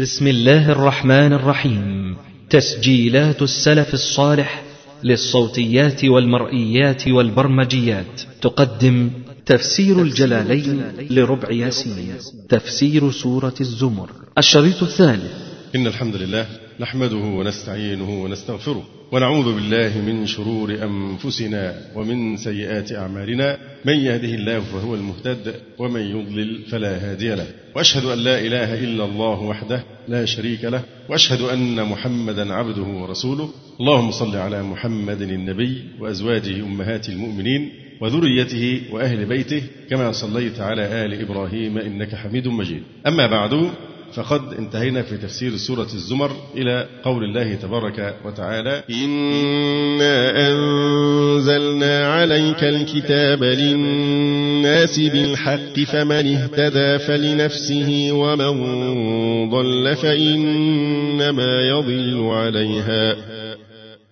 بسم الله الرحمن الرحيم. تسجيلات السلف الصالح للصوتيات والمرئيات والبرمجيات. تقدم تفسير الجلالين لربع ياسين. تفسير سورة الزمر. الشريط الثالث إن الحمد لله نحمده ونستعينه ونستغفره ونعوذ بالله من شرور أنفسنا ومن سيئات أعمالنا. من يهده الله فهو المهتد ومن يضلل فلا هادي له. وأشهد أن لا إله إلا الله وحده لا شريك له. وأشهد أن محمدا عبده ورسوله. اللهم صل على محمد النبي وأزواجه أمهات المؤمنين وذريته وأهل بيته كما صليت على آل إبراهيم إنك حميد مجيد. أما بعد فقد انتهينا في تفسير سورة الزمر إلى قول الله تبارك وتعالى إنا أنزلنا عليك الكتاب للناس بالحق فمن اهتدى فلنفسه ومن ضل فإنما يضل عليها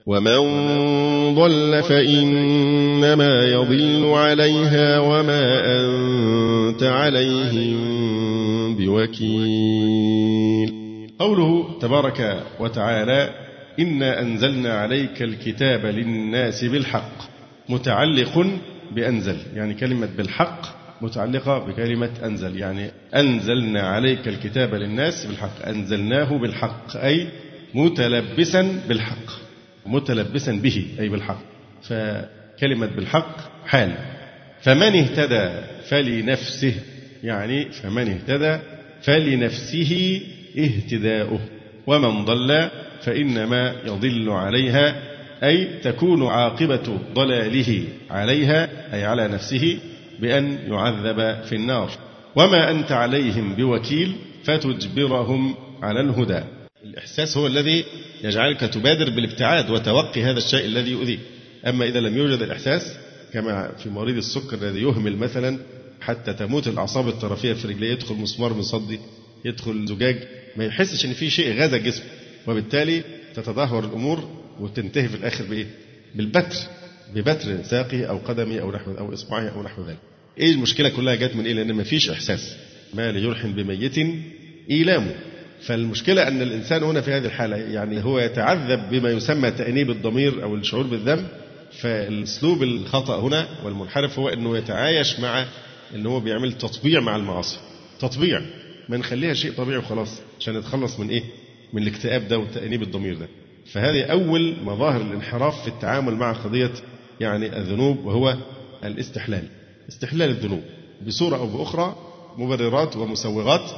ومن ضل فإنما يضل عليها وما أنت عليهم بوكيل قوله تبارك وتعالى إنا أنزلنا عليك الكتاب للناس بالحق متعلق بأنزل. يعني كلمة بالحق متعلقة بكلمة أنزل. يعني أنزلنا عليك الكتاب للناس بالحق. أنزلناه بالحق أي متلبسا بالحق. متلبسا به أي بالحق. فكلمة بالحق حال. فمن اهتدى فلنفسه يعني فمن اهتدى فلنفسه اهتداؤه. ومن ضل فإنما يضل عليها أي تكون عاقبة ضلاله عليها أي على نفسه بأن يعذب في النار. وما أنت عليهم بوكيل فتجبرهم على الهدى. الإحساس هو الذي يجعلك تبادر بالابتعاد وتوقي هذا الشيء الذي يؤذيك أما إذا لم يوجد الإحساس كما في مريض السكر الذي يهمل مثلا حتى تموت الأعصاب الطرفية في رجليه يدخل مسمار مصدي يدخل زجاج ما يحسش إن في شيء غزا جسمه وبالتالي تتدهور الأمور وتنتهي في الآخر بإيه؟ بالبتر ببتر ساقه أو قدمه أو نحو أو إصبعه أو نحو ذلك. إيه المشكلة كلها جت من إيه؟ لأن ما فيش إحساس. ما لجرح بميت إيلامه. فالمشكلة أن الإنسان هنا في هذه الحالة يعني هو يتعذب بما يسمى تأنيب الضمير أو الشعور بالذنب فالأسلوب الخطأ هنا والمنحرف هو أنه يتعايش مع ان هو بيعمل تطبيع مع المعاصي. تطبيع ما نخليها شيء طبيعي وخلاص عشان نتخلص من إيه؟ من الاكتئاب ده وتأنيب الضمير ده. فهذه أول مظاهر الانحراف في التعامل مع قضية يعني الذنوب وهو الاستحلال. استحلال الذنوب بصورة أو بأخرى مبررات ومسوغات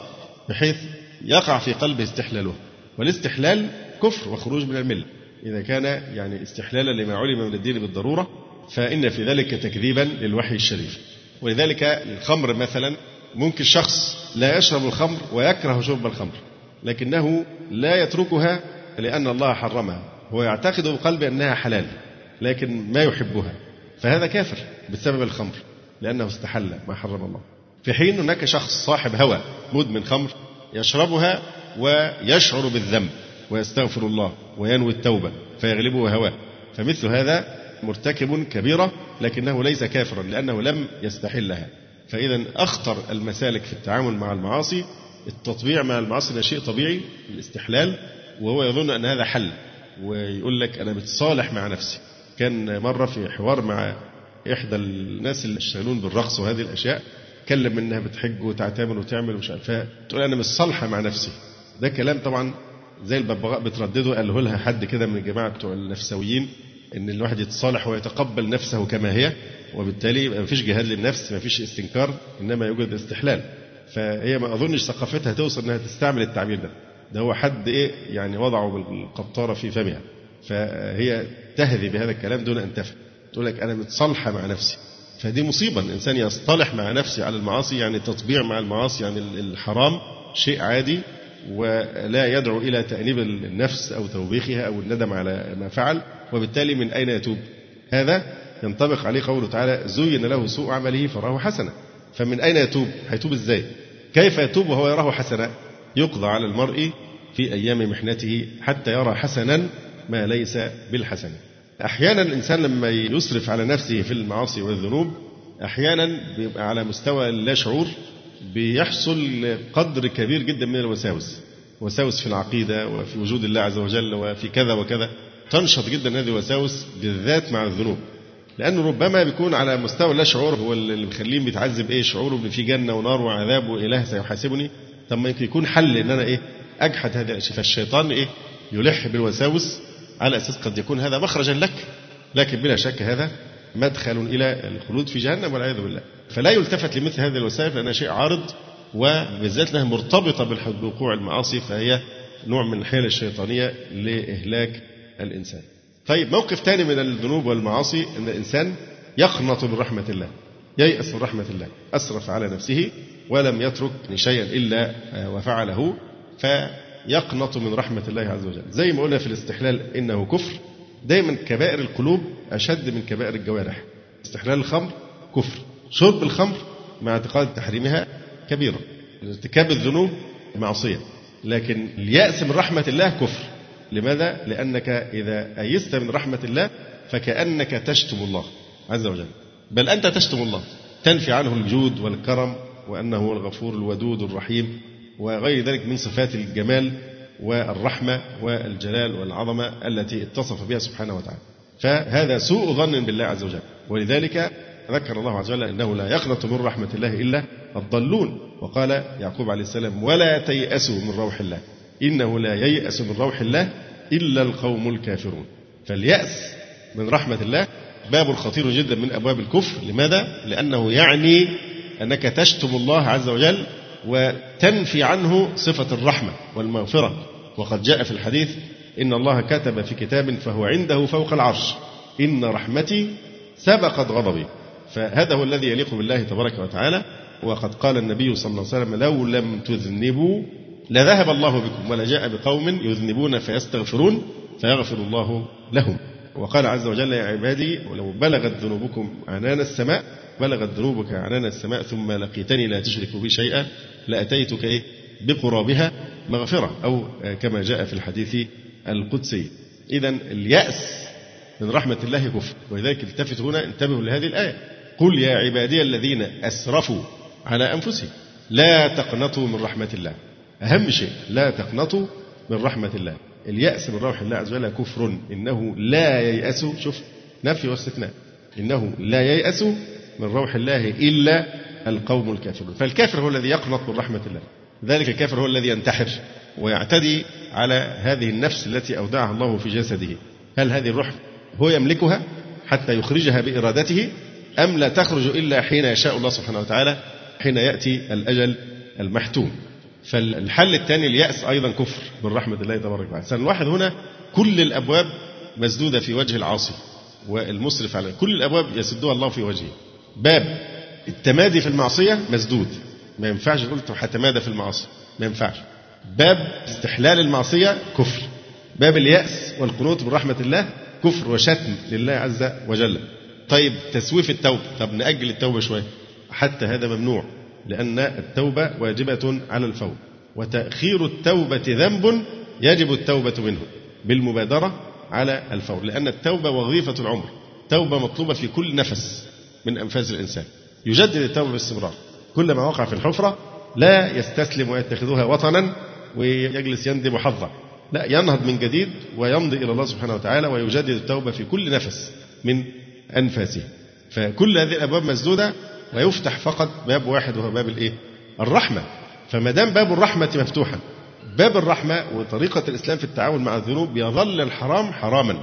بحيث يقع في قلبه استحلالها والاستحلال كفر وخروج من الملة. إذا كان يعني استحلالا لما علم من الدين بالضرورة فإن في ذلك تكذيبا للوحي الشريف. ولذلك الخمر مثلا ممكن شخص لا يشرب الخمر ويكره شرب الخمر لكنه لا يتركها لأن الله حرمها. هو يعتقد بقلبه أنها حلال لكن ما يحبها. فهذا كافر بسبب الخمر لأنه استحل ما حرم الله. في حين هناك شخص صاحب هوى مدمن خمر يشربها ويشعر بالذنب ويستغفر الله وينوي التوبة فيغلبه هواه. فمثل هذا مرتكب كبيرة لكنه ليس كافرا لأنه لم يستحلها. فإذا أخطر المسالك في التعامل مع المعاصي التطبيع مع المعاصي ده شيء طبيعي الاستحلال وهو يظن أن هذا حل. ويقول لك أنا متصالح مع نفسي. كان مرة في حوار مع إحدى الناس اللي يشتغلون بالرقص وهذه الأشياء تكلم إنها بتحج وتعتمر وتعمل ومش عارفه تقول أنا مش صالحه مع نفسي. ده كلام طبعا زي الببغاء بتردده. قاله لها حد كده من الجماعة بتوع النفسويين إن الواحد يتصالح ويتقبل نفسه كما هي وبالتالي ما فيش جهاد للنفس ما فيش استنكار إنما يوجد استحلال. فهي ما أظنش ثقافتها توصل إنها تستعمل التعبير ده. ده هو حد إيه يعني وضعه بالقطاره في فمها. فهي تهذي بهذا الكلام دون أن تفهم. تقول لك أنا متصالحة مع نفسي. فدي مصيبة. الإنسان يصطلح مع نفسه على المعاصي يعني تطبيع مع المعاصي يعني الحرام شيء عادي ولا يدعو إلى تأنيب النفس أو توبيخها أو الندم على ما فعل وبالتالي من أين يتوب؟ هذا ينطبق عليه قوله تعالى زين له سوء عمله فراه حسنا فمن أين يتوب؟ هيتوب إزاي؟ كيف يتوب وهو يراه حسنا يقضى على المرء في أيام محنته حتى يرى حسنا ما ليس بالحسن. أحيانا الإنسان لما يسرف على نفسه في المعاصي والذنوب أحيانا بيبقى على مستوى اللا شعور بيحصل قدر كبير جدا من الوساوس. وساوس في العقيدة وفي وجود الله عز وجل وفي كذا وكذا. تنشط جدا هذه الوساوس بالذات مع الذنوب. لأنه ربما بيكون على مستوى لا شعور هو اللي مخليه بيتعذب إيه شعوره إن في جنة ونار وعذاب وإله سيحاسبني. طب ما يمكن يكون حل إن أنا إيه أجحد هذه الأشياء فالشيطان إيه يلح بالوساوس على أساس قد يكون هذا مخرجا لك لكن بلا شك هذا مدخل إلى الخلود في جهنم والعياذ بالله. فلا يلتفت لمثل هذه الوسائل لأنها شيء عارض وبالذات أنها مرتبطة بوقوع المعاصي فهي نوع من الحيل الشيطانية لإهلاك الإنسان. طيب موقف ثاني من الذنوب والمعاصي أن الإنسان يقنط من رحمة الله ييأس من رحمة الله أسرف على نفسه ولم يترك شيئا إلا وفعله فيقنط من رحمة الله عز وجل. زي ما قلنا في الاستحلال إنه كفر دايما كبائر القلوب أشد من كبائر الجوارح. استحلال الخمر كفر. شرب الخمر مع اعتقاد تحريمها كبيرة ارتكاب الذنوب معصية. لكن اليأس من رحمة الله كفر. لماذا؟ لأنك إذا أيست من رحمة الله فكأنك تشتم الله عز وجل. بل أنت تشتم الله. تنفي عنه الجود والكرم وأنه هو الغفور الودود الرحيم. وغير ذلك من صفات الجمال والرحمة والجلال والعظمة التي اتصف بها سبحانه وتعالى. فهذا سوء ظن بالله عز وجل. ولذلك ذكر الله عز وجل أنه لا يقنط من رحمة الله إلا الضالون. وقال يعقوب عليه السلام ولا تيأسوا من روح الله. إنه لا ييأس من روح الله إلا القوم الكافرون. فاليأس من رحمة الله باب خطير جدا من أبواب الكفر. لماذا؟ لأنه يعني أنك تشتم الله عز وجل وتنفي عنه صفة الرحمة والمغفرة. وقد جاء في الحديث إن الله كتب في كتاب فهو عنده فوق العرش. إن رحمتي سبقت غضبي. فهذا هو الذي يليق بالله تبارك وتعالى. وقد قال النبي صلى الله عليه وسلم لو لم تذنبوا لذهب الله بكم ولجاء بقوم يذنبون فيستغفرون فيغفر الله لهم. وقال عز وجل يا عبادي ولو بلغت ذنوبكم عنان السماء بلغت ذنوبك عنان السماء ثم لقيتني لا تشرك بي شيئا لأتيتك إيه؟ بقرابها مغفرة أو كما جاء في الحديث القدسي. إذا اليأس من رحمة الله كفر. ولذلك التفت هنا انتبهوا لهذه الآية. قل يا عبادي الذين أسرفوا على أنفسهم لا تقنطوا من رحمة الله. أهم شيء لا تقنطوا من رحمة الله. اليأس من روح الله عز وجل كفر. إنه لا ييأس شوف نفي واستثناء. إنه لا ييأس من روح الله إلا القوم الكافرون. فالكافر هو الذي يقنط من رحمة الله. ذلك الكافر هو الذي ينتحر ويعتدي على هذه النفس التي أودعها الله في جسده. هل هذه الروح هو يملكها حتى يخرجها بإرادته أم لا تخرج إلا حين يشاء الله سبحانه وتعالى حين يأتي الأجل المحتوم؟ فالحل الثاني اليأس أيضا كفر من رحمة الله تبارك وتعالى. الواحد هنا كل الأبواب مسدودة في وجه العاصي والمسرف عليه كل الأبواب يسدها الله في وجهه. باب التمادي في المعصية مسدود. ما ينفعش تقول هتمادى في المعاصي. ما ينفعش. باب استحلال المعصية كفر. باب اليأس والقنوط من رحمة الله كفر وشتم لله عز وجل. طيب تسويف التوبة. طب نأجل التوبة شوية. حتى هذا ممنوع لأن التوبة واجبة على الفور. وتأخير التوبة ذنب يجب التوبة منه بالمبادرة على الفور. لأن التوبة وظيفة العمر. توبة مطلوبة في كل نفس. من أنفاس الإنسان. يجدد التوبة باستمرار. كلما وقع في الحفرة لا يستسلم ويتخذها وطنا ويجلس يندم حظا. لا ينهض من جديد ويمضي إلى الله سبحانه وتعالى ويجدد التوبة في كل نفس من أنفاسه. فكل هذه الأبواب مسدودة ويفتح فقط باب واحد وهو باب الإيه؟ الرحمة. فما دام باب الرحمة مفتوحا باب الرحمة وطريقة الإسلام في التعامل مع الذنوب يظل الحرام حراما.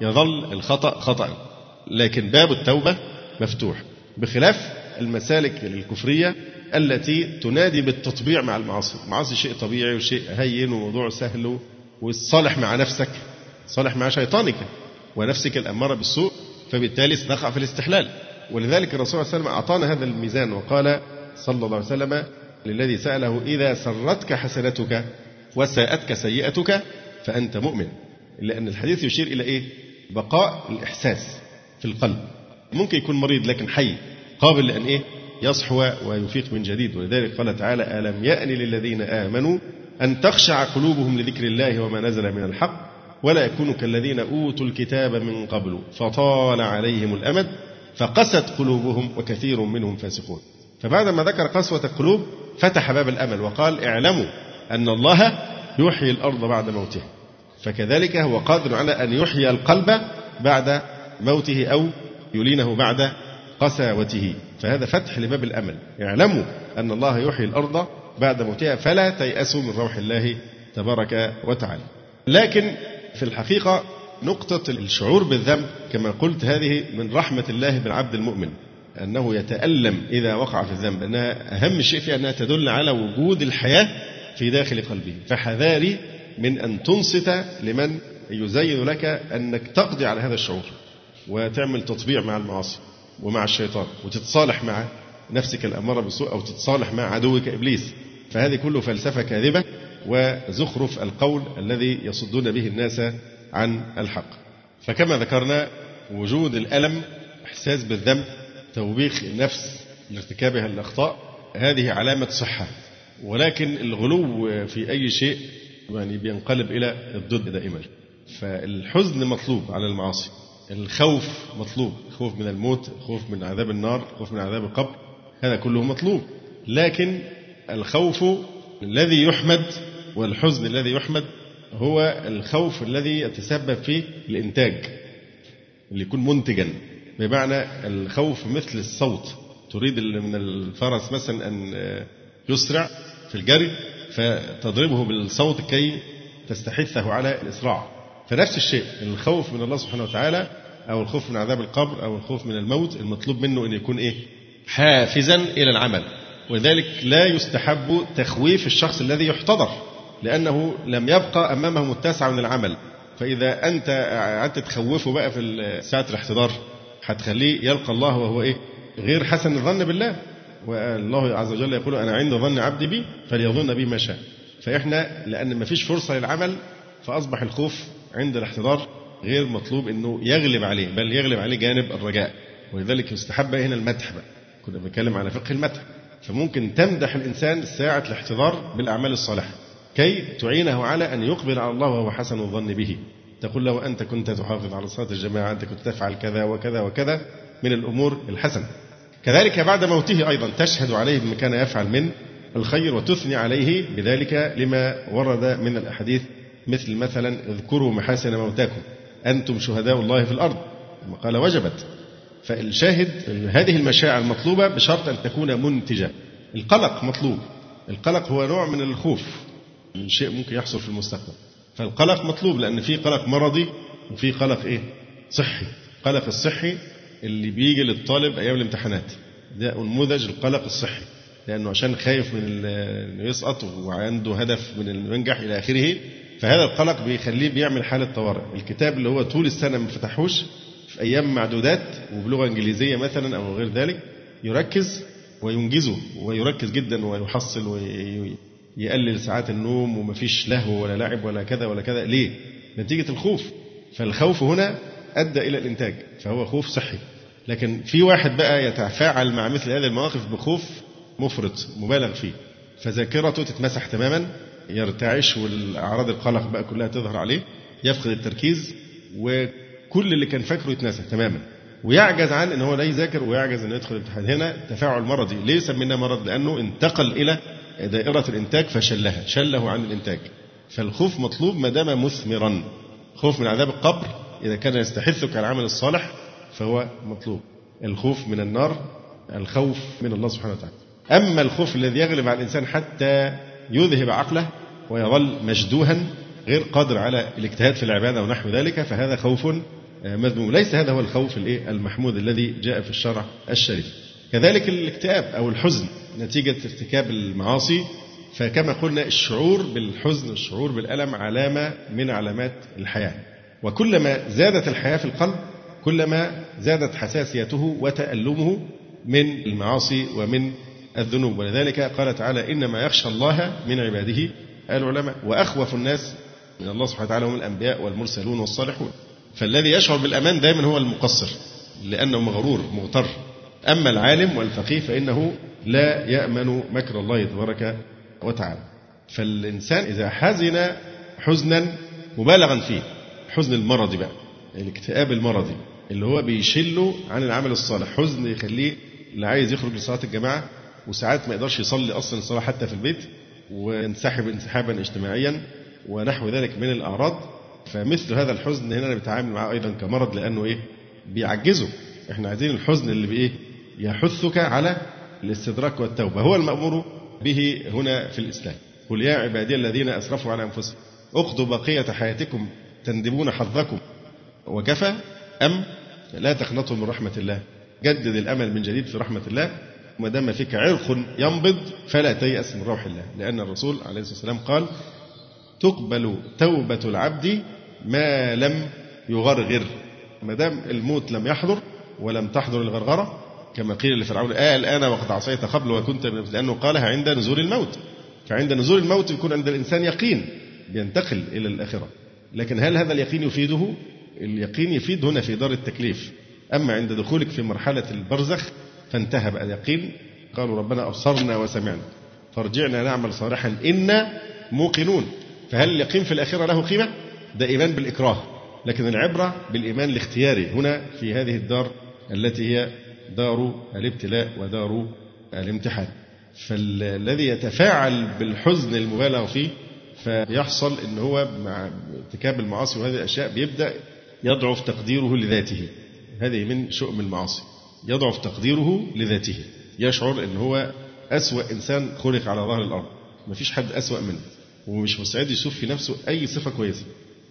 يظل الخطأ خطأ. لكن باب التوبة مفتوح بخلاف المسالك الكفرية التي تنادي بالتطبيع مع المعاصي. المعاصي شيء طبيعي وشيء هين وموضوع سهل والصالح مع نفسك صالح مع شيطانك ونفسك الأمارة بالسوء فبالتالي ستقع في الاستحلال. ولذلك الرسول صلى الله عليه وسلم أعطانا هذا الميزان وقال صلى الله عليه وسلم للذي سأله إذا سرتك حسنتك وساءتك سيئتك فأنت مؤمن. لأن الحديث يشير إلى إيه؟ بقاء الإحساس في القلب. ممكن يكون مريض لكن حي قابل لأن إيه؟ يصحو ويفيق من جديد. ولذلك قال تعالى ألم يأن للذين آمنوا أن تخشع قلوبهم لذكر الله وما نزل من الحق ولا يكونوا كالذين أوتوا الكتاب من قبل فطال عليهم الأمد فقست قلوبهم وكثير منهم فاسقون. فبعدما ذكر قسوة القلوب فتح باب الأمل وقال اعلموا أن الله يحيي الأرض بعد موتها. فكذلك هو قادر على أن يحيي القلب بعد موته أو يلينه بعد قساوته. فهذا فتح لباب الأمل. اعلموا أن الله يحيي الأرض بعد موتها فلا تيأسوا من روح الله تبارك وتعالى. لكن في الحقيقة نقطة الشعور بالذنب كما قلت هذه من رحمة الله بالعبد المؤمن أنه يتألم إذا وقع في الذنب أنها أهم شيء فيها أنها تدل على وجود الحياة في داخل قلبه. فحذاري من أن تنصت لمن يزين لك أنك تقضي على هذا الشعور. وتعمل تطبيع مع المعاصي ومع الشيطان وتتصالح مع نفسك الأمارة بالسوء أو تتصالح مع عدوك إبليس. فهذه كله فلسفة كاذبة وزخرف القول الذي يصدون به الناس عن الحق. فكما ذكرنا وجود الألم إحساس بالذنب توبيخ النفس لارتكابها الأخطاء هذه علامة صحة. ولكن الغلو في أي شيء يعني بينقلب إلى الضد دائما. فالحزن مطلوب على المعاصي. الخوف مطلوب خوف من الموت خوف من عذاب النار خوف من عذاب القبر هذا كله مطلوب. لكن الخوف الذي يحمد والحزن الذي يحمد هو الخوف الذي يتسبب في الإنتاج اللي يكون منتجا. بمعنى الخوف مثل الصوت. تريد من الفرس مثلا أن يسرع في الجري فتضربه بالصوت كي تستحثه على الإسراع. فنفس الشيء الخوف من الله سبحانه وتعالى أو الخوف من عذاب القبر أو الخوف من الموت المطلوب منه أن يكون إيه؟ حافزا إلى العمل. ولذلك لا يستحب تخويف الشخص الذي يحتضر لأنه لم يبقى أمامه متسع من العمل فإذا أنت قعدت تخوفه بقى في ساعة الاحتضار هتخليه يلقى الله وهو إيه؟ غير حسن الظن بالله. والله عز وجل يقول أنا عند ظن عبدي بي فليظن بي ما شاء. فإحنا لأن ما فيش فرصة للعمل فأصبح الخوف عند الاحتضار غير مطلوب أنه يغلب عليه بل يغلب عليه جانب الرجاء. ولذلك يستحب هنا المدح بقى. كنا بنتكلم على فقه المدح. فممكن تمدح الإنسان ساعة الاحتضار بالأعمال الصالحة. كي تعينه على أن يقبل على الله وهو حسن الظن به. تقول له أنت كنت تحافظ على صلاة الجماعة أنت كنت تفعل كذا وكذا وكذا من الأمور الحسنة. كذلك بعد موته أيضا تشهد عليه بما كان يفعل من الخير وتثني عليه بذلك لما ورد من الأحاديث مثل مثلا اذكروا محاسن موتاكم. أنتم شهداء الله في الأرض. قال وجبت. فالشاهد هذه المشاعر المطلوبة بشرط أن تكون منتجة. القلق مطلوب. القلق هو نوع من الخوف. من شيء ممكن يحصل في المستقبل. فالقلق مطلوب لأن في قلق مرضي وفي قلق إيه؟ صحي. القلق الصحي اللي بيجي للطالب أيام الامتحانات. ده نموذج القلق الصحي. لأنه عشان خايف من إنه يسقط وعنده هدف من إنه ينجح إلى آخره فهذا القلق بيخليه بيعمل حالة طوارئ. الكتاب اللي هو طول السنة ما فتحوش في أيام معدودات وبلغة إنجليزية مثلا أو غير ذلك يركز وينجزه ويركز جدا ويحصل ويقلل ساعات النوم ومفيش لهو ولا لعب ولا كذا ولا كذا. ليه؟ نتيجة الخوف. فالخوف هنا أدى إلى الإنتاج فهو خوف صحي. لكن في واحد بقى يتفاعل مع مثل هذه المواقف بخوف مفرط مبالغ فيه. فذاكرته تتمسح تماما يرتعش والأعراض القلق بقى كلها تظهر عليه يفقد التركيز وكل اللي كان فاكره يتنسى تماما. ويعجز عن إن هو لا يذاكر ويعجز إنه يدخل الامتحان. هنا تفاعل مرضي ليه سميناه مرض لأنه انتقل إلى دائرة الإنتاج فشلها شله عن الإنتاج. فالخوف مطلوب ما دام مثمرا. خوف من عذاب القبر إذا كان يستحثك على العمل الصالح فهو مطلوب. الخوف من النار الخوف من الله سبحانه وتعالى. أما الخوف الذي يغلب على الإنسان حتى يذهب عقله ويظل مشدوها غير قادر على الاجتهاد في العبادة ونحو ذلك فهذا خوف مذموم. ليس هذا هو الخوف المحمود الذي جاء في الشرع الشريف. كذلك الاكتئاب أو الحزن نتيجة ارتكاب المعاصي فكما قلنا الشعور بالحزن الشعور بالألم علامة من علامات الحياة. وكلما زادت الحياة في القلب كلما زادت حساسيته وتألمه من المعاصي ومن الذنوب. ولذلك قال تعالى إنما يخشى الله من عباده العلماء وأخوف الناس من الله سبحانه وتعالى هم الأنبياء والمرسلون والصالحون. فالذي يشعر بالأمان دائما هو المقصر لأنه مغرور مغتر. أما العالم والفقيه فإنه لا يأمن مكر الله تبارك وتعالى. فالإنسان إذا حزن حزنا مبالغا فيه حزن المرضي بقى الاكتئاب المرضي اللي هو بيشله عن العمل الصالح. حزن يخليه اللي عايز يخرج لصلاة الجماعة وساعات ما يقدرش يصلي أصلا الصلاة حتى في البيت. وينسحب انسحابا اجتماعيا ونحو ذلك من الأعراض. فمثل هذا الحزن هنا بنتعامل معه أيضا كمرض لأنه إيه؟ بيعجزه. إحنا عايزين الحزن اللي بإيه؟ يحثك على الاستدراك والتوبة. هو المأمور به هنا في الإسلام. قل يا عبادي الذين أسرفوا على أنفسهم اقضوا بقية حياتكم تندبون حظكم وكفى أم لا تقنطوا من رحمة الله؟ جدد الأمل من جديد في رحمة الله. ما دام فيك عرق ينبض فلا تيأس من روح الله. لأن الرسول عليه الصلاة والسلام قال تقبل توبة العبد ما لم يغرغر. ما دام الموت لم يحضر ولم تحضر الغرغرة كما قيل لفرعون آه الآن وقد عصيت قبل وكنت لأنه قالها عند نزول الموت. فعند نزول الموت يكون عند الإنسان يقين بينتقل إلى الآخرة. لكن هل هذا اليقين يفيده؟ اليقين يفيد هنا في دار التكليف. أما عند دخولك في مرحلة البرزخ فانتهى بقى اليقين. قالوا ربنا أبصرنا وسمعنا. فارجعنا نعمل صالحا إنا موقنون. فهل اليقين في الآخرة له قيمة؟ ده إيمان بالإكراه. لكن العبرة بالإيمان الاختياري هنا في هذه الدار التي هي دار الابتلاء ودار الامتحان. فالذي يتفاعل بالحزن المبالغ فيه فيحصل إن هو مع ارتكاب المعاصي وهذه الأشياء بيبدأ يضعف تقديره لذاته. هذه من شؤم المعاصي. يضعف تقديره لذاته. يشعر إن هو أسوأ إنسان خلق على ظهر الأرض. ما فيش حد أسوأ منه. ومش مستعد يشوف في نفسه أي صفة كويسة.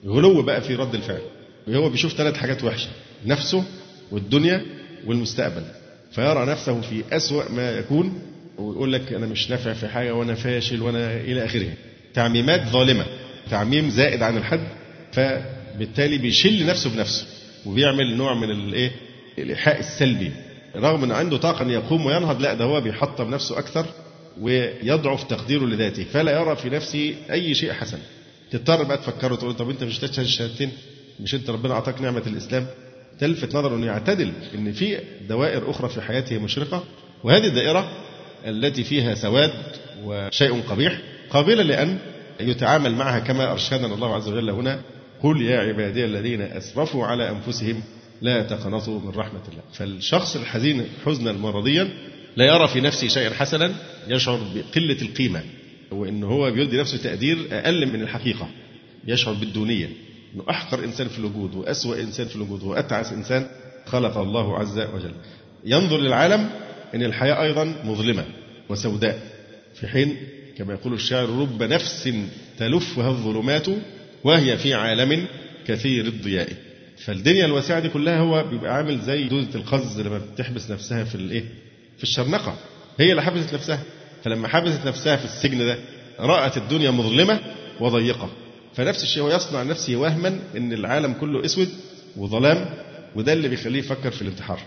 غلو بقى في رد الفعل. هو بيشوف ثلاث حاجات وحشة. نفسه والدنيا والمستقبل. فيرى نفسه في أسوأ ما يكون ويقول لك أنا مش نافع في حاجة وأنا فاشل وأنا إلى آخره. تعميمات ظالمة. تعميم زائد عن الحد. فبالتالي بيشل نفسه بنفسه. وبيعمل نوع من الإيه؟ الإيحاء السلبي. رغم أن عنده طاقة أن يقوم وينهض لا ده هو بيحطم نفسه أكثر ويضعف تقديره لذاته. فلا يرى في نفسه أي شيء حسن. تضطر بقى تفكره تقول طب أنت مش تشهد الشهادتين؟ مش أنت ربنا أعطاك نعمة الإسلام؟ تلفت نظره أنه يعتدل أن في دوائر أخرى في حياته مشرقة وهذه الدائرة التي فيها سواد وشيء قبيح قابلة لأن يتعامل معها كما أرشدنا الله عز وجل هنا. قل يا عبادي الذين أسرفوا على أنفسهم لا تقنطوا من رحمة الله. فالشخص الحزين حزنا مرضيا لا يرى في نفسه شيئا حسنا يشعر بقلة القيمة وأنه هو بيدي نفسه تقدير أقل من الحقيقة يشعر بالدونية. أنه أحقر إنسان في الوجود وأسوأ إنسان في الوجود وأتعس إنسان خلق الله عز وجل. ينظر للعالم أن الحياة أيضا مظلمة وسوداء. في حين كما يقول الشاعر رب نفس تلفها الظلمات وهي في عالم كثير الضياء. فالدنيا الواسعة دي كلها هو بيبقى عامل زي دودة القز لما بتحبس نفسها في الايه؟ في الشرنقة. هي اللي حبست نفسها. فلما حبست نفسها في السجن ده رأت الدنيا مظلمة وضيقة. فنفس الشيء هو يصنع نفسه وهما إن العالم كله أسود وظلام وده اللي بيخليه يفكر في الانتحار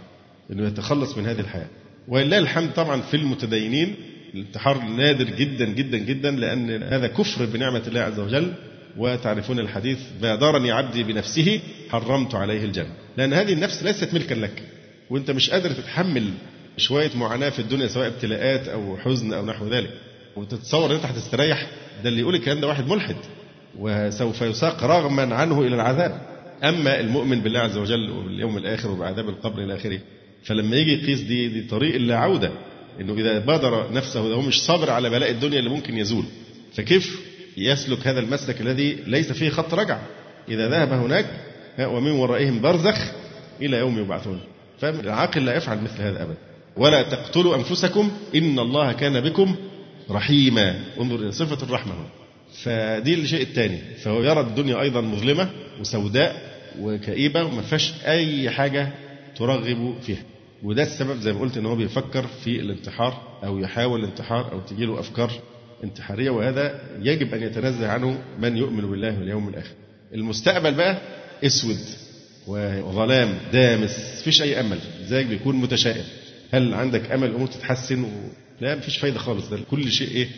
إنه يتخلص من هذه الحياة. ولله الحمد طبعا في المتدينين. الانتحار نادر جدا جدا جدا لأن هذا كفر بنعمة الله عز وجل. وتعرفون الحديث بادرني عبدي بنفسه حرمت عليه الجنة. لأن هذه النفس ليست ملكا لك وأنت مش قادر تتحمل شوية معاناة في الدنيا سواء ابتلاءات أو حزن أو نحو ذلك. وتتصور إن أنت هتستريح ده اللي يقول الكلام ده واحد ملحد. وسوف يساق رغما عنه إلى العذاب. أما المؤمن بالله عز وجل وباليوم الآخر وبعذاب القبر إلى آخره فلما يجي يقيس دي, دي طريق اللا عودة إنه إذا بادر نفسه هو مش صابر على بلاء الدنيا اللي ممكن يزول. فكيف يسلك هذا المسلك الذي ليس فيه خط رجع. إذا ذهب هناك ومن ورائهم برزخ إلى يوم يبعثون. فالعاقل لا يفعل مثل هذا أبدا. ولا تقتلوا أنفسكم إن الله كان بكم رحيما. انظر إلى صفة الرحمة هنا. فدي الشيء الثاني. فهو يرى الدنيا أيضا مظلمة وسوداء وكئيبة وما فيهاش أي حاجة ترغب فيها. وده السبب زي ما قلت إن هو بيفكر في الانتحار أو يحاول الانتحار أو تجيله أفكار انتحارية وهذا يجب أن يتنزه عنه من يؤمن بالله واليوم الآخر. المستقبل بقى أسود وظلام دامس مفيش أي أمل زيك بيكون متشائم هل عندك أمل الأمور تتحسن و... لا مفيش فايدة خالص ده كل شيء إيه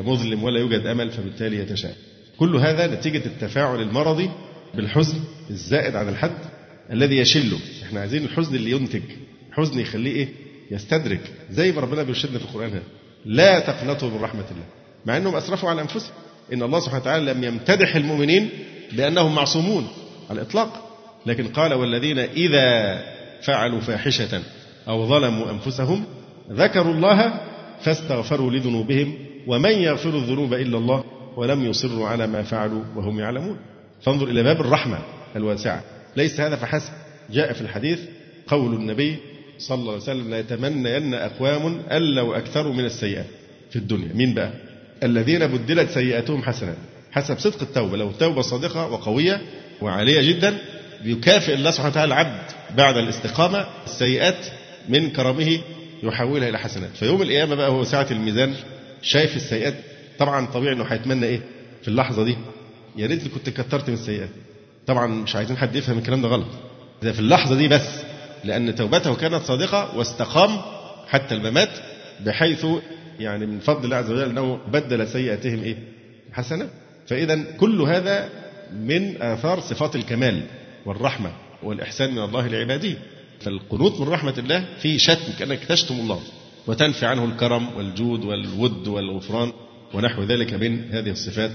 مظلم ولا يوجد أمل فبالتالي يتشائم. كل هذا نتيجة التفاعل المرضي بالحزن الزائد عن الحد الذي يشله، إحنا عايزين الحزن اللي ينتج، حزن يخليه إيه؟ يستدرك، زي ما ربنا بيرشدنا في القرآن هذا. لا تقنطوا من رحمة الله، مع انهم اسرفوا على انفسهم. إن الله سبحانه وتعالى لم يمتدح المؤمنين بأنهم معصومون على الإطلاق، لكن قال والذين إذا فعلوا فاحشة أو ظلموا أنفسهم ذكروا الله فاستغفروا لذنوبهم ومن يغفر الذنوب إلا الله ولم يصروا على ما فعلوا وهم يعلمون. فانظر إلى باب الرحمة الواسعة. ليس هذا فحسب. جاء في الحديث قول النبي صلى الله عليه وسلم لا يتمنين أقوام ألا أكثروا من السيئات في الدنيا. مين بقى؟ الذين بدلت سيئاتهم حسنات حسب صدق التوبة لو توبة صادقة وقوية وعالية جدا يكافئ الله سبحانه وتعالى العبد بعد الاستقامة السيئات من كرمه يحولها إلى حسنات فيوم القيامة بقى هو ساعة الميزان شايف السيئات طبعا طبيعي إنه هيتمنى إيه؟ في اللحظة دي يا ريت كنت كترت من السيئات. طبعا مش عايزين حد يفهم الكلام ده غلط. ده في اللحظة دي بس لأن توبته كانت صادقة واستقام حتى الممات بحيث يعني من فضل الله عز وجل أنه بدل سيئاتهم إيه؟ حسنة. فإذا كل هذا من آثار صفات الكمال والرحمة والإحسان من الله لعباده. فالقنوط من رحمة الله في شتم كأنك تشتم الله وتنفي عنه الكرم والجود والود والغفران ونحو ذلك من هذه الصفات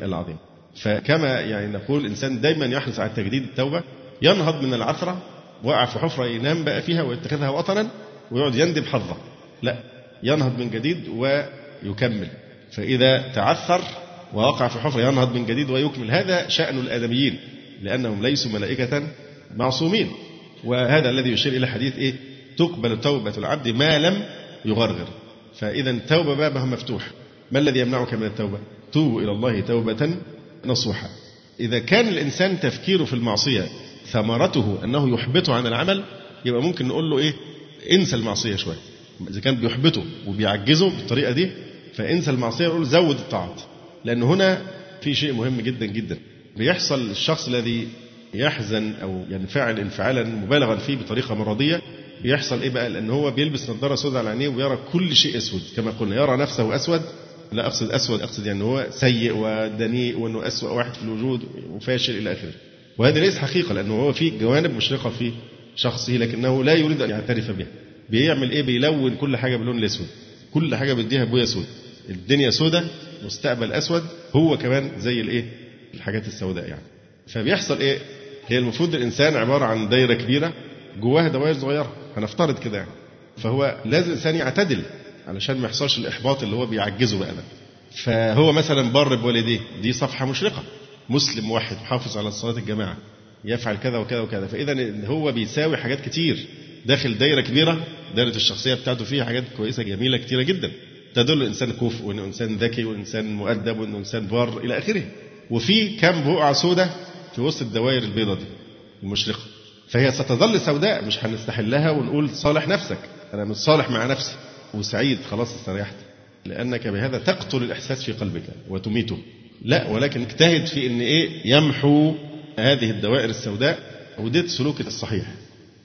العظيمة. فكما يعني نقول الإنسان دايما يحرص على تجديد التوبة ينهض من العثرة وقع في حفرة ينام بقى فيها ويتخذها وطنا ويقعد يندب حظه. لا ينهض من جديد ويكمل. فإذا تعثر ووقع في حفرة ينهض من جديد ويكمل. هذا شأن الآدميين لأنهم ليسوا ملائكة معصومين. وهذا الذي يشير إلى حديث إيه؟ تقبل توبة العبد ما لم يغرغر. فإذا التوبة بابها مفتوح. ما الذي يمنعك من التوبة؟ توبوا إلى الله توبة نصوحا إذا كان الإنسان تفكيره في المعصية ثمرته أنه يحبطه عن العمل يبقى ممكن نقول له إيه؟ انسى المعصية شوية. إذا كان بيحبطه وبيعجزه بالطريقة دي فانسى المعصية نقول زود الطاعات لأن هنا في شيء مهم جدا جدا. بيحصل الشخص الذي يحزن أو ينفعل انفعالا مبالغا فيه بطريقة مرضية بيحصل إيه بقى؟ لأن هو بيلبس نظارة سوداء على عينيه ويرى كل شيء أسود. كما قلنا يرى نفسه أسود. لا أقصد أسود أقصد يعني هو سيء ودنيء وأنه أسوأ واحد في الوجود وفاشل إلى آخره. وهذا ليس حقيقة لأنه هو في جوانب مشرقة في شخصه لكنه لا يريد أن يعترف بها. بيعمل إيه؟ بيلون كل حاجة باللون الأسود. كل حاجة بيديها بويا أسود الدنيا سودة مستقبل أسود هو كمان زي الإيه؟ الحاجات السوداء يعني. فبيحصل إيه؟ هي المفروض الإنسان عبارة عن دايرة كبيرة جواها دوائر صغيرة. هنفترض كده يعني. فهو لازم الإنسان يعتدل علشان ما يحصلش الإحباط اللي هو بيعجزه بقى ده. فهو مثلا بر بوالديه دي صفحة مشرقة. مسلم واحد محافظ على صلاة الجماعة يفعل كذا وكذا وكذا. فإذا هو بيساوي حاجات كتير. داخل دايرة كبيرة دايرة الشخصية بتاعته فيها حاجات كويسة جميلة كتيرة جدا. تدل الإنسان كفء وإنه إنسان ذكي وإنسان مؤدب وإنه إنسان بار إلى آخره. وفي كم بقعة سودة في وسط الدوائر البيضة دي المشرقة. فهي ستظل سوداء مش هنستحلها ونقول صالح نفسك. أنا مش صالح مع نفسي. وسعيد خلاص استريحت. لأنك بهذا تقتل الإحساس في قلبك وتميته. لا ولكن اجتهد في إن إيه يمحو هذه الدوائر السوداء وديت السلوك الصحيح.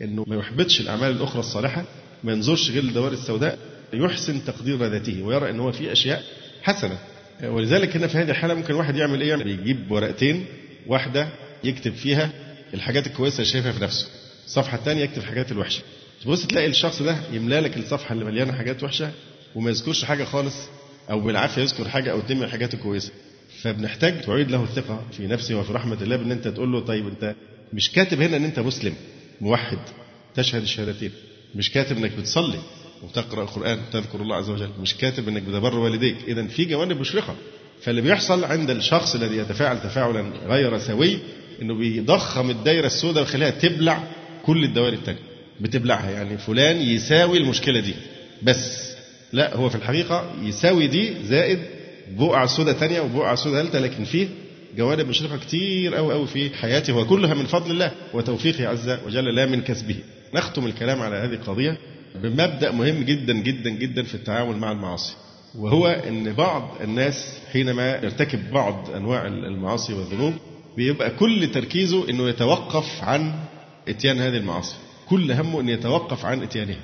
إنه ما يحبطش الأعمال الأخرى الصالحة ما ينظرش غير للدوائر السوداء يحسن تقدير ذاته ويرى إن هو في أشياء حسنة. ولذلك هنا في هذه الحالة ممكن واحد يعمل إيه؟ يجيب ورقتين واحدة يكتب فيها الحاجات الكويسة اللي شايفها في نفسه. الصفحه الثانية يكتب الحاجات الوحشة. تبص تلاقي الشخص ده يملأ لك الصفحة اللي مليانة حاجات وحشة وما يذكرش حاجة خالص أو بالعافية يذكر حاجة أو اتنين الحاجات الكويسة. فبنحتاج تعيد له الثقة في نفسه وفي رحمة الله بأن أنت تقول له طيب أنت مش كاتب هنا أن أنت مسلم. موحد تشهد الشهادتين. مش كاتب أنك بتصلي وتقرأ القرآن وتذكر الله عز وجل. مش كاتب أنك بتبر والديك. إذا في جوانب مشرقة. فاللي بيحصل عند الشخص الذي يتفاعل تفاعلا غير سوي إنه بيضخم الدايرة السوداء ويخليها تبلع كل الدوائر الثانية بتبلعها. يعني فلان يساوي المشكلة دي. بس. لا هو في الحقيقة يساوي دي زائد بقعة سوداء ثانية وبقعة سوداء ثالثة. لكن فيه جوانب مشرقة كتير أوي أوي في حياته وكلها من فضل الله وتوفيقه عز وجل لا من كسبه. نختم الكلام على هذه القضية بمبدأ مهم جدا جدا جدا في التعامل مع المعاصي. وهو أن بعض الناس حينما يرتكب بعض أنواع المعاصي والذنوب بيبقى كل تركيزه أنه يتوقف عن إتيان هذه المعاصي. كل همه أن يتوقف عن إتيانها.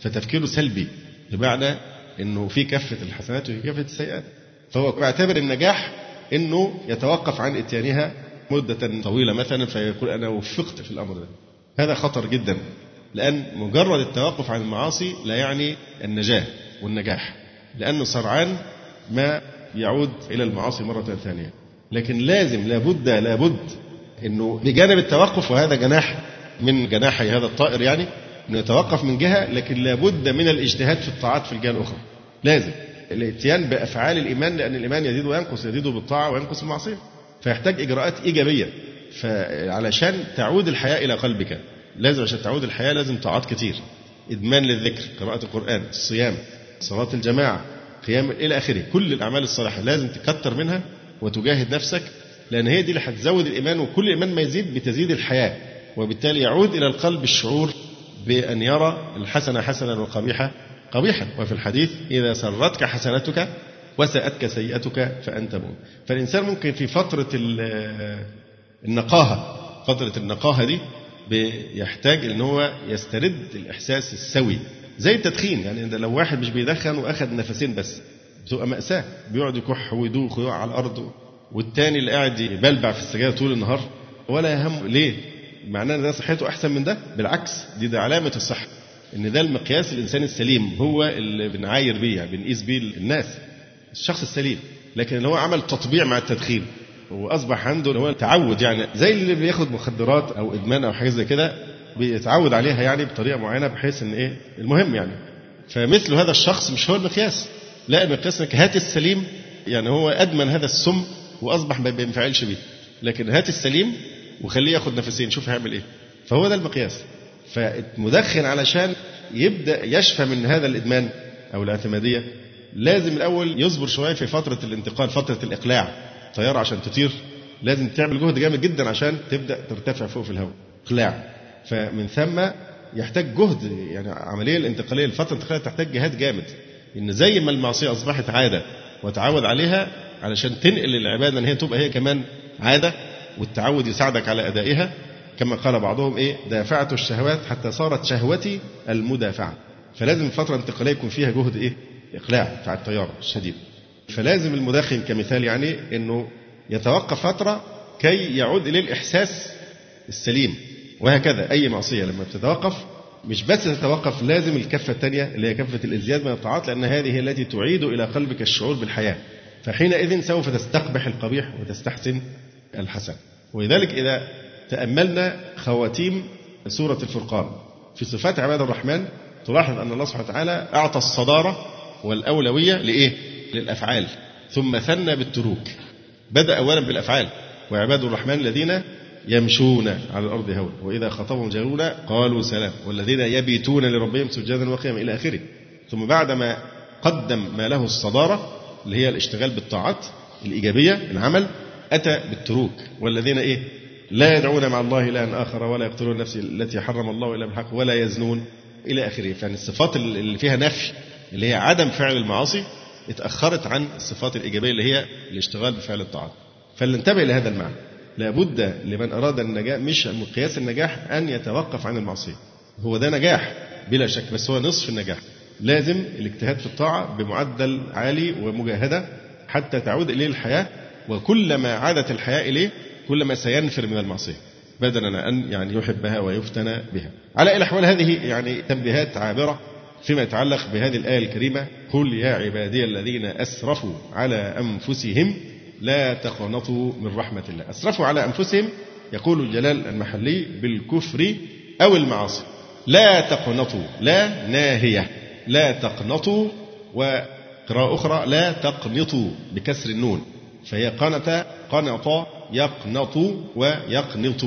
فتفكيره سلبي بمعنى أنه في كفة الحسنات وفي كفة السيئات. فهو بيعتبر النجاح إنه يتوقف عن إتيانها مدة طويلة مثلا فيقول أنا وفقت في الأمر ده. هذا خطر جدا لأن مجرد التوقف عن المعاصي لا يعني النجاة والنجاح. لأنه سرعان ما يعود إلى المعاصي مرة ثانية. لكن لازم لابد لابد إنه بجانب التوقف وهذا جناح من جناحي هذا الطائر يعني إنه يتوقف من جهة لكن لابد من الاجتهاد في الطاعات في الجهة الأخرى. لازم الاتيان بأفعال الإيمان لأن الإيمان يزيد وينقص يزيد بالطاعة وينقص بالمعصية. فيحتاج إجراءات إيجابية. فعلشان تعود الحياة إلى قلبك لازم عشان تعود الحياة لازم طاعات كتير. إدمان للذكر قراءة القرآن الصيام صلاة الجماعة قيام إلى آخره. كل الأعمال الصالحة لازم تكتر منها وتجاهد نفسك لأن هي دي اللي هتزود الإيمان وكل إيمان ما يزيد بتزيد الحياة. وبالتالي يعود إلى القلب الشعور بأن يرى الحسنة حسنا والقبيحة قبيحا وفي الحديث إذا سرتك حسنتك وسأتك سيئتك فأنت مؤمن فالإنسان ممكن في فترة النقاهة فترة النقاهة دي بيحتاج إن هو يسترد الإحساس السوي زي التدخين يعني لو واحد مش بيدخن واخد نفسين بس بتبقى مأساة بيقعد يكح ويدوخ ويقع على الأرض والتاني اللي قاعد يبلبع في السجاير طول النهار ولا يهم ليه؟ معناه إن ده صحته أحسن من ده؟ بالعكس دي ده علامة الصحة. إن ده المقياس الإنسان السليم هو اللي بنعاير بيه يعني بنقيس بيه الناس. الشخص السليم، لكن اللي هو عمل تطبيع مع التدخين وأصبح عنده هو تعود يعني زي اللي بياخد مخدرات أو إدمان أو حاجة زي كده بيتعود عليها يعني بطريقة معينة بحيث إن إيه؟ المهم يعني. فمثل هذا الشخص مش هو المقياس. لا المقياس إنك هات السليم يعني هو أدمن هذا السم وأصبح ما بينفعلش بيه. لكن هات السليم وخليه ياخد نفسين شوف هيعمل إيه. فهو ده المقياس. فالمدخن علشان يبدأ يشفى من هذا الإدمان أو الاعتمادية. لازم الأول يصبر شوية في فترة الانتقال فترة الإقلاع. طيارة عشان تطير. لازم تعمل جهد جامد جدا عشان تبدأ ترتفع فوق في الهواء. إقلاع. فمن ثم يحتاج جهد يعني عملية الانتقالية الفترة الانتقاليه تحتاج جهاد جامد. إن زي ما المعصية أصبحت عادة وتعود عليها علشان تنقل العبادة إن هي تبقى هي كمان عادة والتعود يساعدك على أدائها. كما قال بعضهم إيه؟ دافعت الشهوات حتى صارت شهوتي المدافعة. فلازم الفترة الانتقاليه يكون فيها جهد إيه؟ إقلاع بتاع الطياره الشديد. فلازم المدخن كمثال يعني إنه يتوقف فترة كي يعود اليه الإحساس السليم. وهكذا أي معصية لما بتتوقف مش بس تتوقف لازم الكفة الثانية اللي هي كفة الإزدياد من الطاعات لأن هذه هي التي تعيد إلى قلبك الشعور بالحياة. فحينئذ سوف تستقبح القبيح وتستحسن الحسن. ولذلك إذا تاملنا خواتيم سورة الفرقان. في صفات عباد الرحمن تلاحظ أن الله سبحانه وتعالى أعطى الصدارة والأولوية لإيه؟ للأفعال. ثم ثنى بالتروك. بدأ أولا بالأفعال. وعباد الرحمن الذين يمشون على الأرض هون وإذا خطبهم جاهلون قالوا سلام. والذين يبيتون لربهم سجدا وقياما إلى آخره. ثم بعدما قدم ما له الصدارة اللي هي الاشتغال بالطاعات الإيجابية العمل أتى بالتروك. والذين إيه؟ لا يدعون مع الله إلها آخر ولا يقتلون النفس التي حرم الله إلا بالحق ولا يزنون إلى آخره. فإن الصفات اللي فيها نفي اللي هي عدم فعل المعاصي اتأخرت عن الصفات الإيجابية اللي هي الاشتغال بفعل الطاعات فلننتبه لهذا المعنى. لابد لمن أراد النجاح مش مقياس النجاح أن يتوقف عن المعصية هو ده نجاح بلا شك بس هو نصف النجاح. لازم الاجتهاد في الطاعة بمعدل عالي ومجاهدة حتى تعود إليه الحياة. وكلما عادت الحياة إليه كلما سينفر من المعصية بدلا أن يعني يحبها ويفتن بها. على الأحوال هذه يعني تنبيهات عابرة فيما يتعلق بهذه الآية الكريمة قل يا عبادي الذين أسرفوا على أنفسهم لا تقنطوا من رحمة الله. أسرفوا على أنفسهم يقول الجلال المحلي بالكفر أو المعاصي لا تقنطوا لا ناهية لا تقنطوا وقراءة أخرى لا تقنطوا بكسر النون. فهي قنط قنط يقنط ويقنط.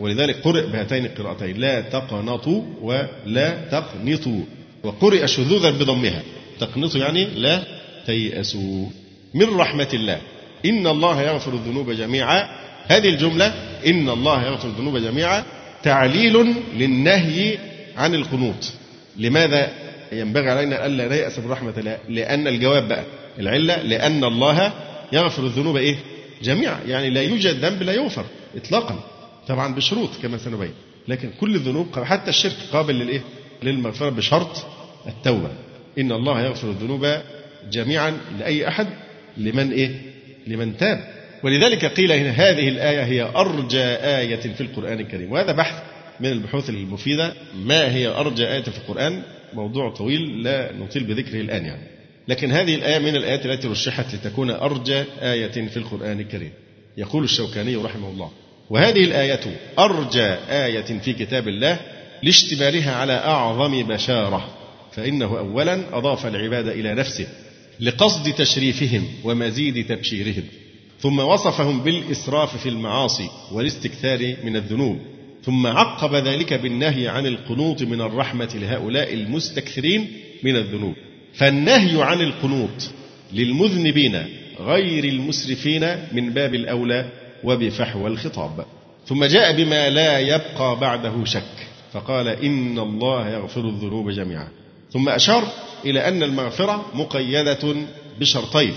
ولذلك قرئ بهاتين القراءتين. لا تقنطوا ولا تقنطوا وقرئ شذوذا بضمها. تقنطوا يعني لا تيأسوا من رحمة الله. إن الله يغفر الذنوب جميعا. هذه الجملة. إن الله يغفر الذنوب جميعا. تعليل للنهي عن القنوط. لماذا ينبغي علينا ألا نيأس من رحمة الله لأن الجواب بقى. العلة لأن الله يغفر الذنوب إيه؟ جميعا. يعني لا يوجد ذنب لا يغفر إطلاقا طبعا بشروط كما سنبين. لكن كل الذنوب حتى الشرك قابل للإيه؟ للمغفرة بشرط التوبة. إن الله يغفر الذنوب جميعا لأي أحد لمن إيه؟ لمن تاب. ولذلك قيل هنا هذه الآية هي أرجى آية في القرآن الكريم. وهذا بحث من البحوث المفيدة. ما هي أرجى آية في القرآن؟ موضوع طويل لا نطيل بذكره الآن يعني. لكن هذه الآية من الآيات التي رشحت لتكون أرجى آية في القرآن الكريم. يقول الشوكاني رحمه الله وهذه الآية أرجى آية في كتاب الله لاشتمالها على أعظم بشارة فإنه أولا أضاف العباد إلى نفسه لقصد تشريفهم ومزيد تبشيرهم ثم وصفهم بالإسراف في المعاصي والاستكثار من الذنوب ثم عقب ذلك بالنهي عن القنوط من الرحمة لهؤلاء المستكثرين من الذنوب. فالنهي عن القنوط للمذنبين غير المسرفين من باب الأولى وبفحوى الخطاب. ثم جاء بما لا يبقى بعده شك فقال إن الله يغفر الذنوب جميعا. ثم أشار إلى أن المغفرة مقيدة بشرطين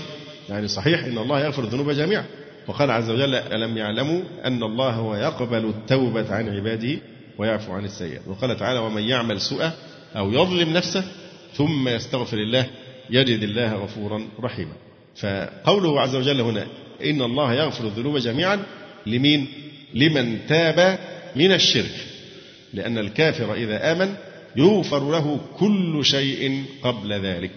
يعني صحيح إن الله يغفر الذنوب جميعا. وقال عز وجل ألم يعلموا أن الله هو يقبل التوبة عن عباده ويعفو عن السيئات. وقال تعالى ومن يعمل سوءا أو يظلم نفسه ثم يستغفر الله يجد الله غفورا رحيما. فقوله عز وجل هنا إن الله يغفر الذنوب جميعا لمين؟ لمن تاب من الشرك. لأن الكافر إذا آمن يغفر له كل شيء قبل ذلك.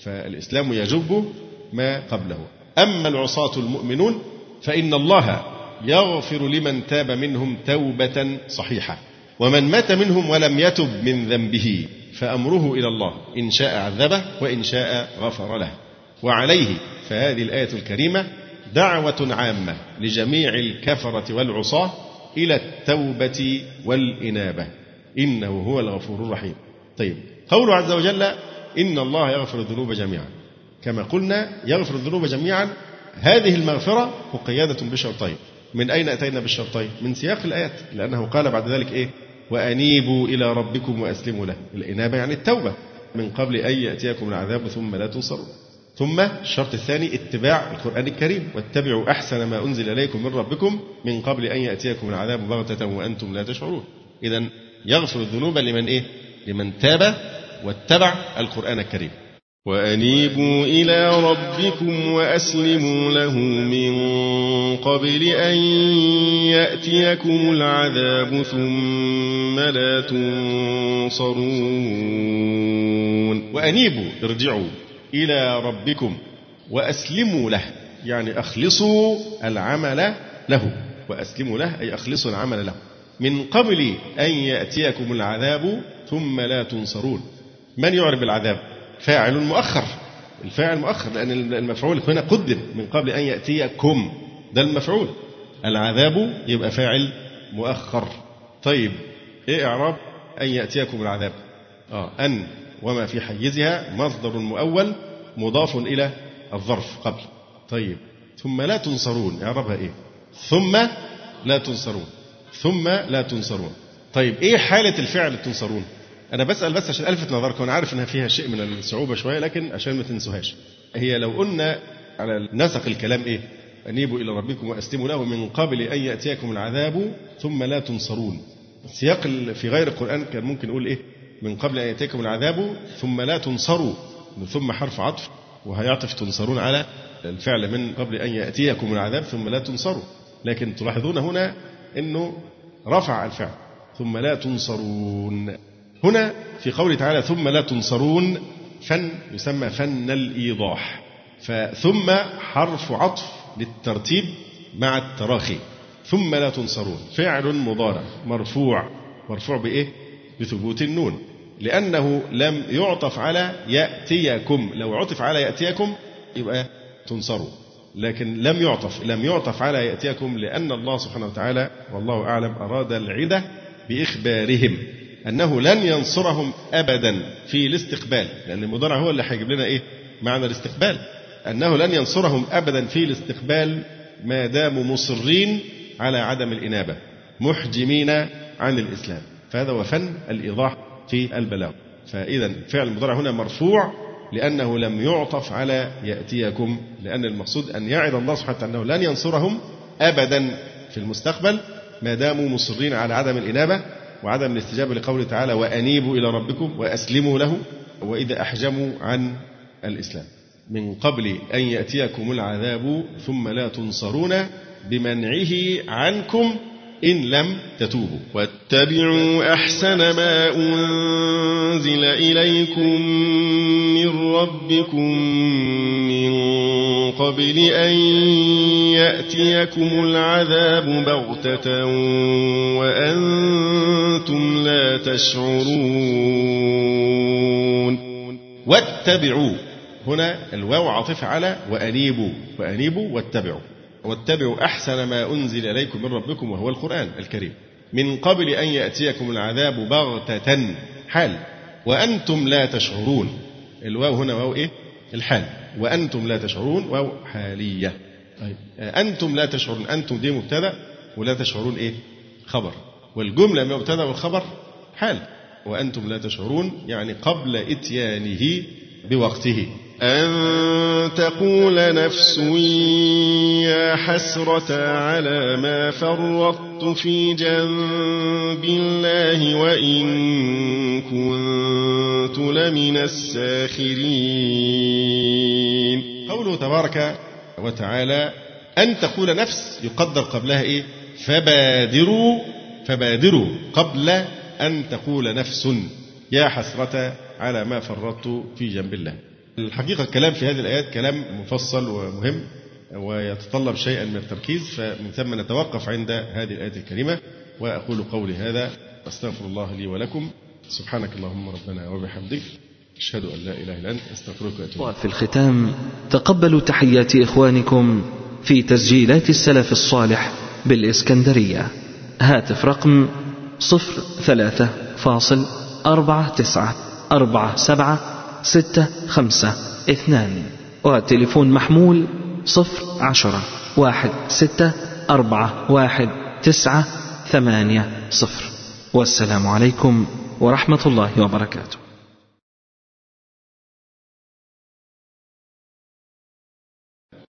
فالإسلام يجب ما قبله. أما العصاة المؤمنون فإن الله يغفر لمن تاب منهم توبة صحيحة. ومن مات منهم ولم يتب من ذنبه. فأمره إلى الله إن شاء عذبه وإن شاء غفر له. وعليه فهذه الآية الكريمة دعوة عامة لجميع الكفرة والعصاة إلى التوبة والإنابة. إنه هو الغفور الرحيم. طيب قوله عز وجل إن الله يغفر الذنوب جميعا. كما قلنا يغفر الذنوب جميعا. هذه المغفرة مقيدة بشرطين. من أين أتينا بالشرطين؟ من سياق الآيات لأنه قال بعد ذلك إيه؟ وأنيبوا إلى ربكم وأسلموا له. الإنابة يعني التوبة. من قبل أن يأتيكم العذاب ثم لا تنصرون ثم الشرط الثاني اتباع القرآن الكريم. واتبعوا أحسن ما أنزل إليكم من ربكم من قبل أن يأتيكم العذاب بغتة وأنتم لا تشعرون. إذا يغفر الذنوب لمن إيه؟ لمن تاب واتبع القرآن الكريم. وأنيبوا إلى ربكم وأسلموا له من قبل أن يأتيكم العذاب ثم لا تنصرون. وأنيبوا ارجعوا إلى ربكم وأسلموا له يعني أخلصوا العمل له وأسلموا له أي أخلصوا العمل له من قبل أن يأتيكم العذاب ثم لا تنصرون. من يعرب العذاب؟ فاعل مؤخر. الفاعل مؤخر لأن المفعول هنا قدم من قبل أن يأتيكم. ده المفعول. العذاب يبقى فاعل مؤخر. طيب إيه إعراب أن يأتيكم العذاب؟ آه أن وما في حيزها مصدر مؤول مضاف إلى الظرف قبل. طيب ثم لا تنصرون. إعرابها إيه؟ ثم لا تنصرون. ثم لا تنصرون. طيب إيه حالة الفعل تنصرون؟ أنا بسأل بس عشان ألفت نظركم أنا عارف إنها فيها شيء من الصعوبة شوية لكن عشان ما تنسوهاش. هي لو قلنا على نسق الكلام إيه؟ أنيبوا إلى ربكم وأسلموا له من قبل أن يأتيكم العذاب ثم لا تنصرون. السياق في غير القرآن كان ممكن نقول إيه؟ من قبل أن يأتيكم العذاب ثم لا تنصروا. ثم حرف عطف وهيعطف تنصرون على الفعل من قبل أن يأتيكم العذاب ثم لا تنصروا. لكن تلاحظون هنا أنه رفع الفعل ثم لا تنصرون. هنا في قوله تعالى ثم لا تنصرون فن يسمى فن الإيضاح. فثم حرف عطف للترتيب مع التراخي. ثم لا تنصرون. فعل مضارع مرفوع. مرفوع بإيه؟ بثبوت النون. لأنه لم يعطف على يأتيكم. لو عطف على يأتيكم يبقى تنصروا. لكن لم يعطف لم يعطف على يأتيكم لأن الله سبحانه وتعالى والله أعلم أراد العدة بإخبارهم. أنه لن ينصرهم أبدا في الاستقبال. لأن المضارع هو اللي هيجيب لنا إيه؟ معنى الاستقبال. أنه لن ينصرهم أبدا في الاستقبال ما داموا مصرين على عدم الإنابة محجمين عن الإسلام. فهذا هو فن الإيضاح في البلاغ. فإذا فعل المضارع هنا مرفوع لأنه لم يعطف على يأتيكم لأن المقصود أن يعد الله سبحانه أنه لن ينصرهم أبدا في المستقبل ما داموا مصرين على عدم الإنابة. وعدم الاستجابة لقوله تعالى وأنيبوا إلى ربكم وأسلموا له وإذا أحجموا عن الإسلام. من قبل أن يأتيكم العذاب ثم لا تنصرون بمنعه عنكم إن لم تتوبوا. واتبعوا أحسن ما أنزل إليكم من ربكم قبل أن يأتيكم العذاب بغتة وأنتم لا تشعرون. واتبعوا. هنا الواو عاطفة على وأنيبوا. وأنيبوا واتبعوا. واتبعوا أحسن ما أنزل إليكم من ربكم وهو القرآن الكريم. من قبل أن يأتيكم العذاب بغتة. حال. وأنتم لا تشعرون. الواو هنا واو إيه؟ الحال. وأنتم لا تشعرون واو حالية. طيب. أنتم لا تشعرون. أنتم دي مبتدأ ولا تشعرون إيه؟ خبر. والجملة مبتدأ والخبر حال. وأنتم لا تشعرون يعني قبل إتيانه بوقته. أن تقول نفس يا حسرة على ما فرطت في جنب الله وإن كنت لمن الساخرين. قوله تبارك وتعالى أن تقول نفس يقدر قبلها إيه؟ فبادروا فبادروا قبل أن تقول نفس. يا حسرة على ما فرطت في جنب الله. الحقيقة الكلام في هذه الآيات كلام مفصل ومهم ويتطلب شيئا من التركيز فمن ثم نتوقف عند هذه الآية الكريمة وأقول قولي هذا أستغفر الله لي ولكم. سبحانك اللهم ربنا وبحمدك. أشهد أن لا إله إلا أنت أستغفرك وأتوب وفي الختام تقبلوا تحيات إخوانكم في تسجيلات السلف الصالح بالإسكندرية. هاتف رقم صفر ثلاثة فاصل أربعة تسعة أربعة سبعة ستة خمسة اثنان. وتليفون محمول صفر عشرة واحد ستة أربعة واحد تسعة ثمانية صفر. والسلام عليكم ورحمة الله وبركاته.